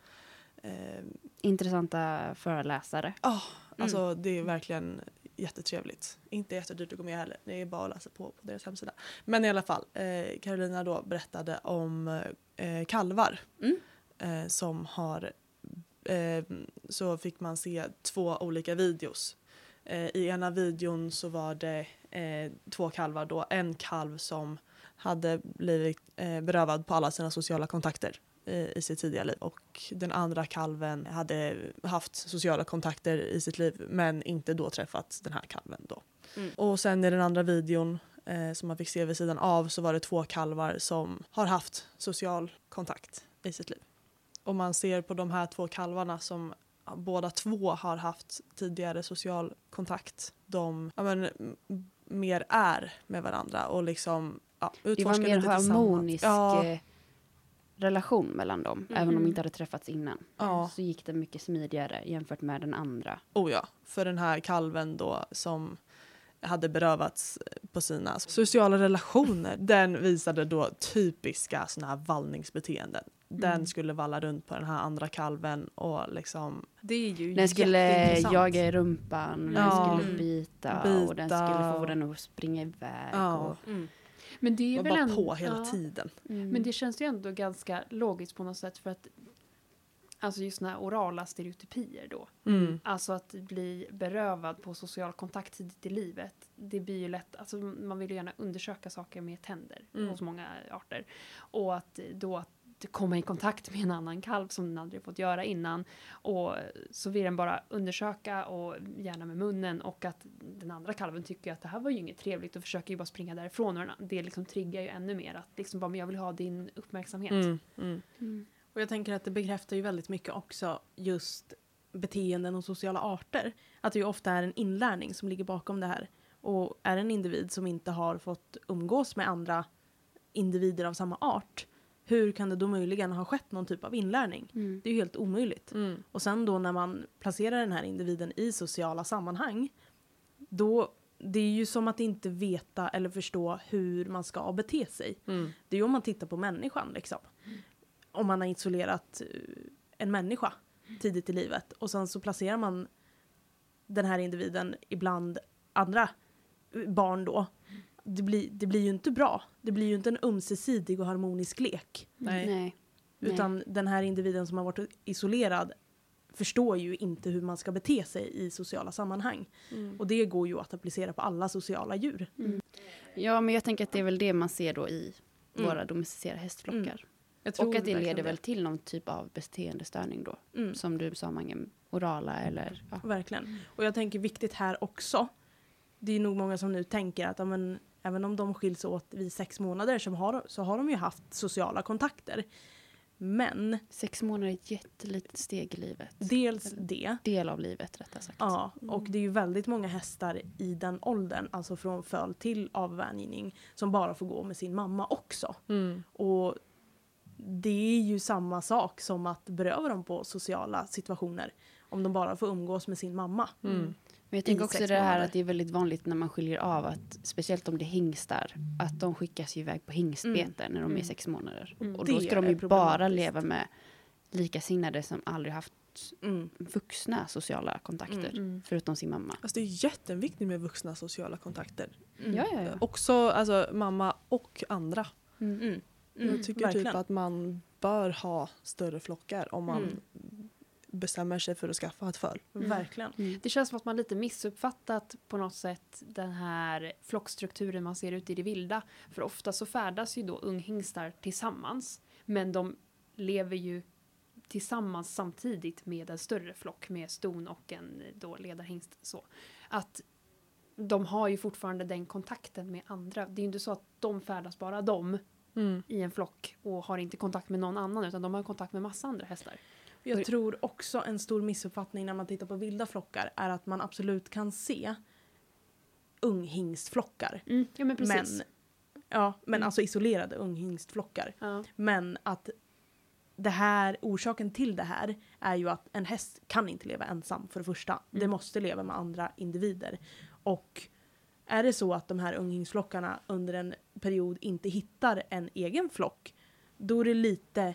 eh, Intressanta föreläsare. Ja, alltså det är verkligen jättetrevligt. Inte jättedyrt att gå med heller. Det är bara att läsa på på deras hemsida. Men i alla fall, eh, Carolina då berättade om eh, kalvar Mm. eh, som har eh, så fick man se två olika videos. Eh, I ena videon så var det eh, två kalvar då. En kalv som hade blivit berövad på alla sina sociala kontakter i sitt tidiga liv och den andra kalven hade haft sociala kontakter i sitt liv men inte då träffat den här kalven då. Mm. Och sen i den andra videon eh, som man fick se vid sidan av så var det två kalvar som har haft social kontakt i sitt liv. Och man ser på de här två kalvarna som båda två har haft tidigare social kontakt. De ja, men, mer är med varandra och liksom ja, Det var utforskar mer lite tillsammans. harmonisk Ja, eh, relation mellan dem. Även om de inte hade träffats innan. Ja. Så gick det mycket smidigare jämfört med den andra. oh ja, för den här kalven då som hade berövats på sina sociala relationer. Den visade då typiska såna här vallningsbeteenden. Den Mm. skulle valla runt på den här andra kalven och liksom Det är ju Den skulle jaga i rumpan, den Ja. skulle Mm. bita, och den Bita skulle få den att springa iväg. Ja. Och, Mm. Men det är var väl bara ändå, på hela ja. tiden. mm. Men det känns ju ändå ganska logiskt på något sätt för att Alltså just här orala stereotypier då. Mm. Alltså att bli berövad på social kontakt tidigt i livet. Det blir ju lätt, alltså man vill ju gärna undersöka saker med tänder Mm. hos många arter. Och att då att komma i kontakt med en annan kalv som den aldrig fått göra innan. Och så vill den bara undersöka och gärna med munnen och att den andra kalven tycker att det här var ju inget trevligt och försöker ju bara springa därifrån. Och det liksom triggar ju ännu mer att liksom bara, men jag vill ha din uppmärksamhet. Mm. Mm. Mm. Och jag tänker att det bekräftar ju väldigt mycket också just beteenden och sociala arter. Att det ju ofta är en inlärning som ligger bakom det här. Och är en individ som inte har fått umgås med andra individer av samma art, hur kan det då möjligen ha skett någon typ av inlärning? Mm. Det är ju helt omöjligt. Mm. Och sen då när man placerar den här individen i sociala sammanhang, då det är ju som att inte veta eller förstå hur man ska bete sig. Mm. Det är ju om man tittar på människan liksom. Om man har isolerat eh, en människa tidigt i livet och sen så placerar man den här individen ibland andra eh, barn då. Det blir, det blir ju inte bra. Det blir ju inte en ömsesidig och harmonisk lek. Nej. Nej. Nej. Utan den här individen som har varit isolerad förstår ju inte hur man ska bete sig i sociala sammanhang. Mm. Och det går ju att applicera på alla sociala djur. Ja, men jag tänker att det är väl det man ser då i Mm. våra domesticerade hästflockar. Mm. Jag Och tror att det leder väl till någon typ av beteendestörning då. Mm. Som du sa, Mange, orala eller... Ja. Verkligen. Och jag tänker viktigt här också. Det är nog många som nu tänker att ja, men, även om de skiljs åt vid sex månader så har, så har de ju haft sociala kontakter. Men Sex månader är ett jättelitet steg i livet. dels det. Del av livet rättare sagt. Ja, och det är ju väldigt många hästar i den åldern, alltså från föl till avvänjning, som bara får gå med sin mamma också. Mm. Och det är ju samma sak som att beröva dem på sociala situationer. Om de bara får umgås med sin mamma. Mm. Men jag tänker också det här månader. att det är väldigt vanligt när man skiljer av att speciellt om det är hingstar att de skickas iväg på hingstbete när de är Mm. sex månader. Mm. Och då ska de ju bara leva med likasinnade som aldrig haft Mm. vuxna sociala kontakter Mm. förutom sin mamma. Alltså det är jätteviktigt med vuxna sociala kontakter. Mm. Ja, ja, ja. Också alltså, mamma och andra. Mm. Mm. Jag tycker verkligen. typ att man bör ha större flockar om man Mm. Bestämmer sig för att skaffa ett föl. Verkligen. Mm. Det känns som att man lite missuppfattat på något sätt den här flockstrukturen man ser ute i det vilda. För ofta så färdas ju då unghingstar tillsammans. Men de lever ju tillsammans samtidigt med en större flock med ston och en då ledarhingst. Så. Att de har ju fortfarande den kontakten med andra. Det är ju inte så att de färdas bara de Mm. i en flock och har inte kontakt med någon annan utan de har kontakt med massa andra hästar. Jag tror också en stor missuppfattning när man tittar på vilda flockar är att man absolut kan se unghingstflockar. Ja men. Men, ja, men Mm. alltså isolerade unghingstflockar. ja. Men att det här, orsaken till det här är ju att en häst kan inte leva ensam för det första. Det Mm. måste leva med andra individer. Och är det så att de här unghingsflockarna under en period inte hittar en egen flock, då är det lite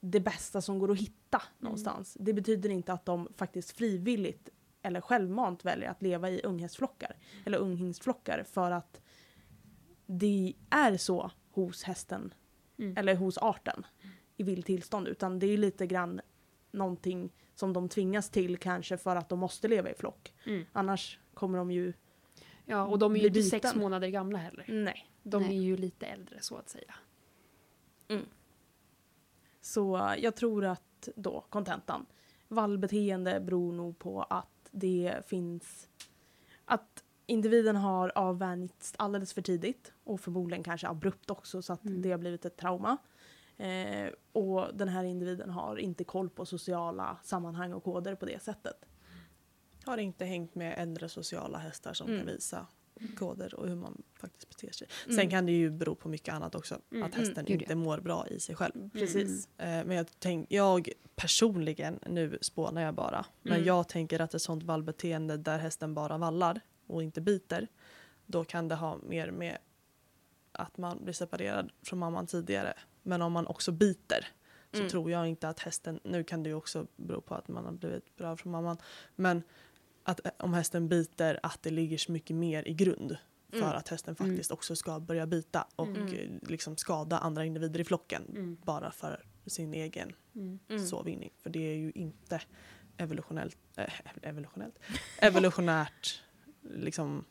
det bästa som går att hitta någonstans. Det betyder inte att de faktiskt frivilligt eller självmant väljer att leva i unghästflockar eller unghingsflockar för att det är så hos hästen Mm. eller hos arten i vilt tillstånd utan det är lite grann någonting som de tvingas till kanske för att de måste leva i flock. Mm. Annars kommer de ju... Ja, och de är ju inte sex månader gamla heller. Nej. De Nej. är ju lite äldre så att säga. Så eh, jag tror att då, kontentan, vallbeteende beror nog på att det finns... Att individen har avvänjts alldeles för tidigt och förmodligen kanske abrupt också så att Mm. det har blivit ett trauma. Eh, och den här individen har inte koll på sociala sammanhang och koder på det sättet. Har inte hängt med äldre sociala hästar som Mm. kan visa koder och hur man faktiskt beter sig. Mm. Sen kan det ju bero på mycket annat också. Mm. Att hästen Gud, inte mår bra i sig själv. Precis. Eh, Men jag, tänk, jag personligen, nu spånar jag bara, men Mm. jag tänker att ett sånt vallbeteende där hästen bara vallar och inte biter, då kan det ha mer med att man blir separerad från mamman tidigare. Men om man också biter så Mm. tror jag inte att hästen, nu kan det ju också bero på att man har blivit bra från mamman, men att eh, om hästen biter att det ligger så mycket mer i grund för Mm. att hästen faktiskt också ska börja bita och Mm. eh, liksom skada andra individer i flocken Mm. bara för sin egen Mm. Mm. så vinning. För det är ju inte evolutionellt, äh, evolutionellt, evolutionärt liksom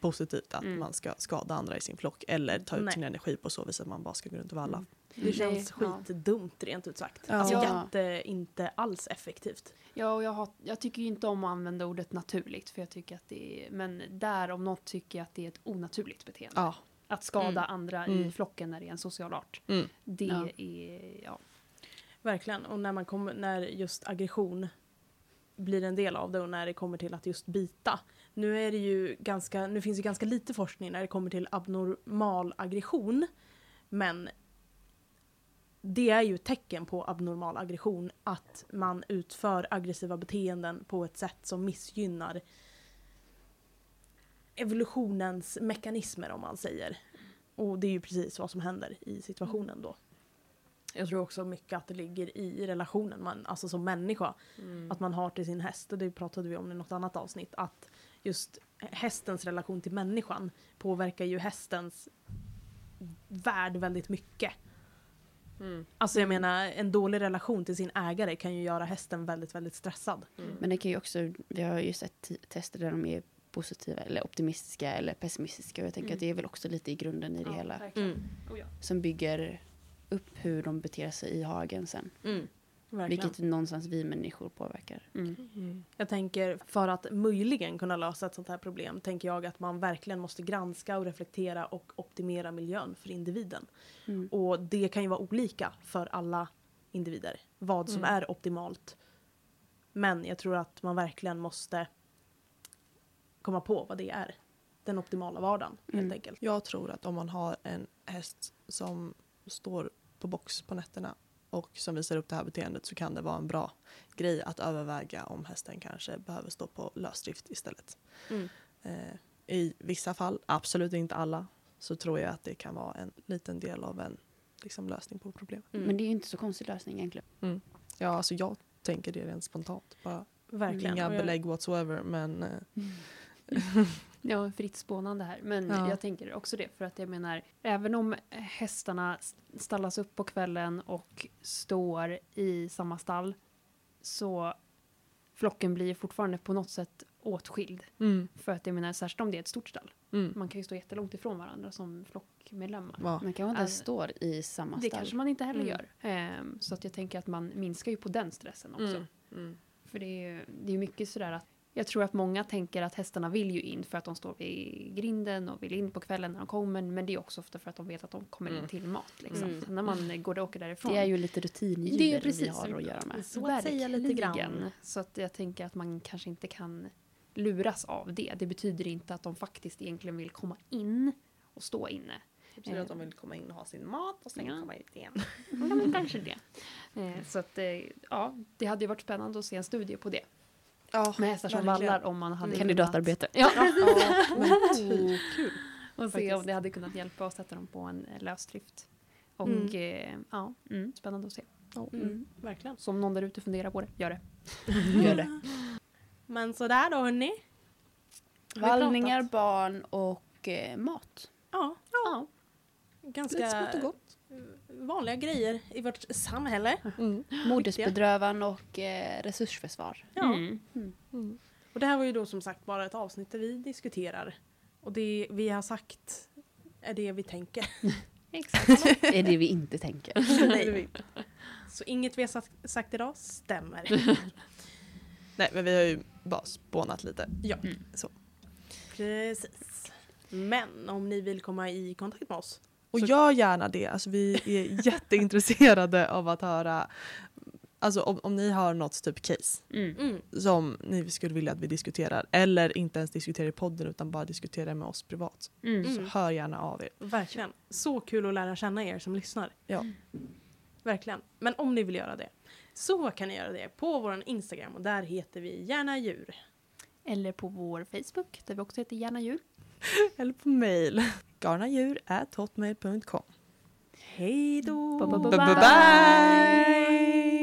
positivt att Mm. man ska skada andra i sin flock eller ta ut Nej. sin energi på så vis att man bara ska gå runt och valla. Mm. Det känns Nej, ja. skitdumt rent ut sagt. Ja. Alltså Ja. jätte, inte alls effektivt. Ja, och jag, har, jag tycker ju inte om att använda ordet naturligt, för jag tycker att det är, men där om något tycker jag att det är ett onaturligt beteende. Ja. Att skada Mm. andra Mm. i flocken när det är en social art. Mm. Det Ja. är, ja. Verkligen. Och när, man kommer, när just aggression blir en del av det och när det kommer till att just bita. Nu, är det ju ganska, nu finns det ganska lite forskning när det kommer till abnormal aggression. Men det är ju ett tecken på abnormal aggression att man utför aggressiva beteenden på ett sätt som missgynnar evolutionens mekanismer om man säger. Och det är ju precis vad som händer i situationen då. Jag tror också mycket att det ligger i relationen, man, alltså som människa, att man har till sin häst. Och det pratade vi om i något annat avsnitt. Att just hästens relation till människan påverkar ju hästens värld väldigt mycket. Mm. Alltså jag menar, en dålig relation till sin ägare kan ju göra hästen väldigt, väldigt stressad. Men det kan ju också, vi har ju sett tester där de är positiva eller optimistiska eller pessimistiska. Och jag tänker Mm. att det är väl också lite i grunden i det hela. verkligen. Mm. Oh, ja. Som bygger upp hur de beter sig i hagen sen. Verkligen. Vilket någonstans vi människor påverkar. Mm. Mm. Jag tänker för att möjligen kunna lösa ett sånt här problem tänker jag att man verkligen måste granska och reflektera och optimera miljön för individen. Mm. Och det kan ju vara olika för alla individer vad som Mm. är optimalt. Men jag tror att man verkligen måste komma på vad det är. Den optimala vardagen helt Mm. enkelt. Jag tror att om man har en häst som står på box på nätterna och som visar upp det här beteendet så kan det vara en bra grej att överväga om hästen kanske behöver stå på lösdrift istället. Mm. Eh, I vissa fall, absolut inte alla, så tror jag att det kan vara en liten del av en liksom, lösning på problemet. Mm. Men det är ju inte så konstig lösning egentligen. Ja, alltså jag tänker det rent spontant. Bara Verkligen. inga belägg whatsoever men eh, Ja, fritt spånande här. Men Ja. jag tänker också det, för att jag menar, även om hästarna stallas upp på kvällen och står i samma stall, så flocken blir fortfarande på något sätt åtskild. mm, För att jag menar, särskilt om det är ett stort stall. mm, Man kan ju stå jättelångt ifrån varandra som flockmedlemmar. ja. Man kanske inte Alltså, står i samma Det stall. kanske man inte heller Mm. gör. Ehm, så att jag tänker att man minskar ju på den stressen också. Mm, mm. För det är ju det är ju mycket sådär att jag tror att många tänker att hästarna vill ju in för att de står vid grinden och vill in på kvällen när de kommer. Men det är också ofta för att de vet att de kommer in Mm. till mat. Liksom. Mm. Så när man går och åker därifrån. Det är ju lite rutindjur Det är vi har att göra med. Så att säga lite grann. Så att jag tänker att man kanske inte kan luras av det. Det betyder inte att de faktiskt egentligen vill komma in och stå inne. Typ så att de vill komma in och ha sin mat och sen Ja. komma ut igen. Ja, men kanske det. Eh, så att, eh, ja, det hade ju varit spännande att se en studie på det. Ja, Med hästar som vallar om man hade kunnat... Kandidatarbete. Ja, Ja, oh, kul. och se om det hade kunnat hjälpa att sätta dem på en eh, lösdrift. Och Mm. eh, ja, mm, spännande att se. Mm, verkligen. Så om någon där ute funderar på det, gör det. Gör det. Men sådär då hörni. Vallningar, barn och eh, mat. Ja, Ja. ganska Lite smått och gott. Vanliga grejer i vårt samhälle. Mm. Modersbedrövan och eh, resursförsvar. Ja. Mm. Mm. Och det här var ju då som sagt bara ett avsnitt där vi diskuterar. Och det vi har sagt är det vi tänker. Exakt. Det är det vi inte tänker. Nej. Så inget vi har sagt, sagt idag stämmer. Nej men vi har ju bara spånat lite. Ja, Mm. Så. precis. Men om ni vill komma i kontakt med oss. Och Så- gör gärna det. Alltså, vi är jätteintresserade av att höra Alltså om, om ni har något typ case Mm. Mm. som ni skulle vilja att vi diskuterar eller inte ens diskuterar i podden utan bara diskuterar med oss privat. Mm. Mm. Så hör gärna av er. Verkligen. Så kul att lära känna er som lyssnar. Ja. Verkligen. Men om ni vill göra det så kan ni göra det på vår Instagram och där heter vi gärna djur. Eller på vår Facebook, där vi också heter Gärna djur. Eller på mail. garnadjur.hotmail.com Hej då! Ba, ba, ba, Bye ba. bye!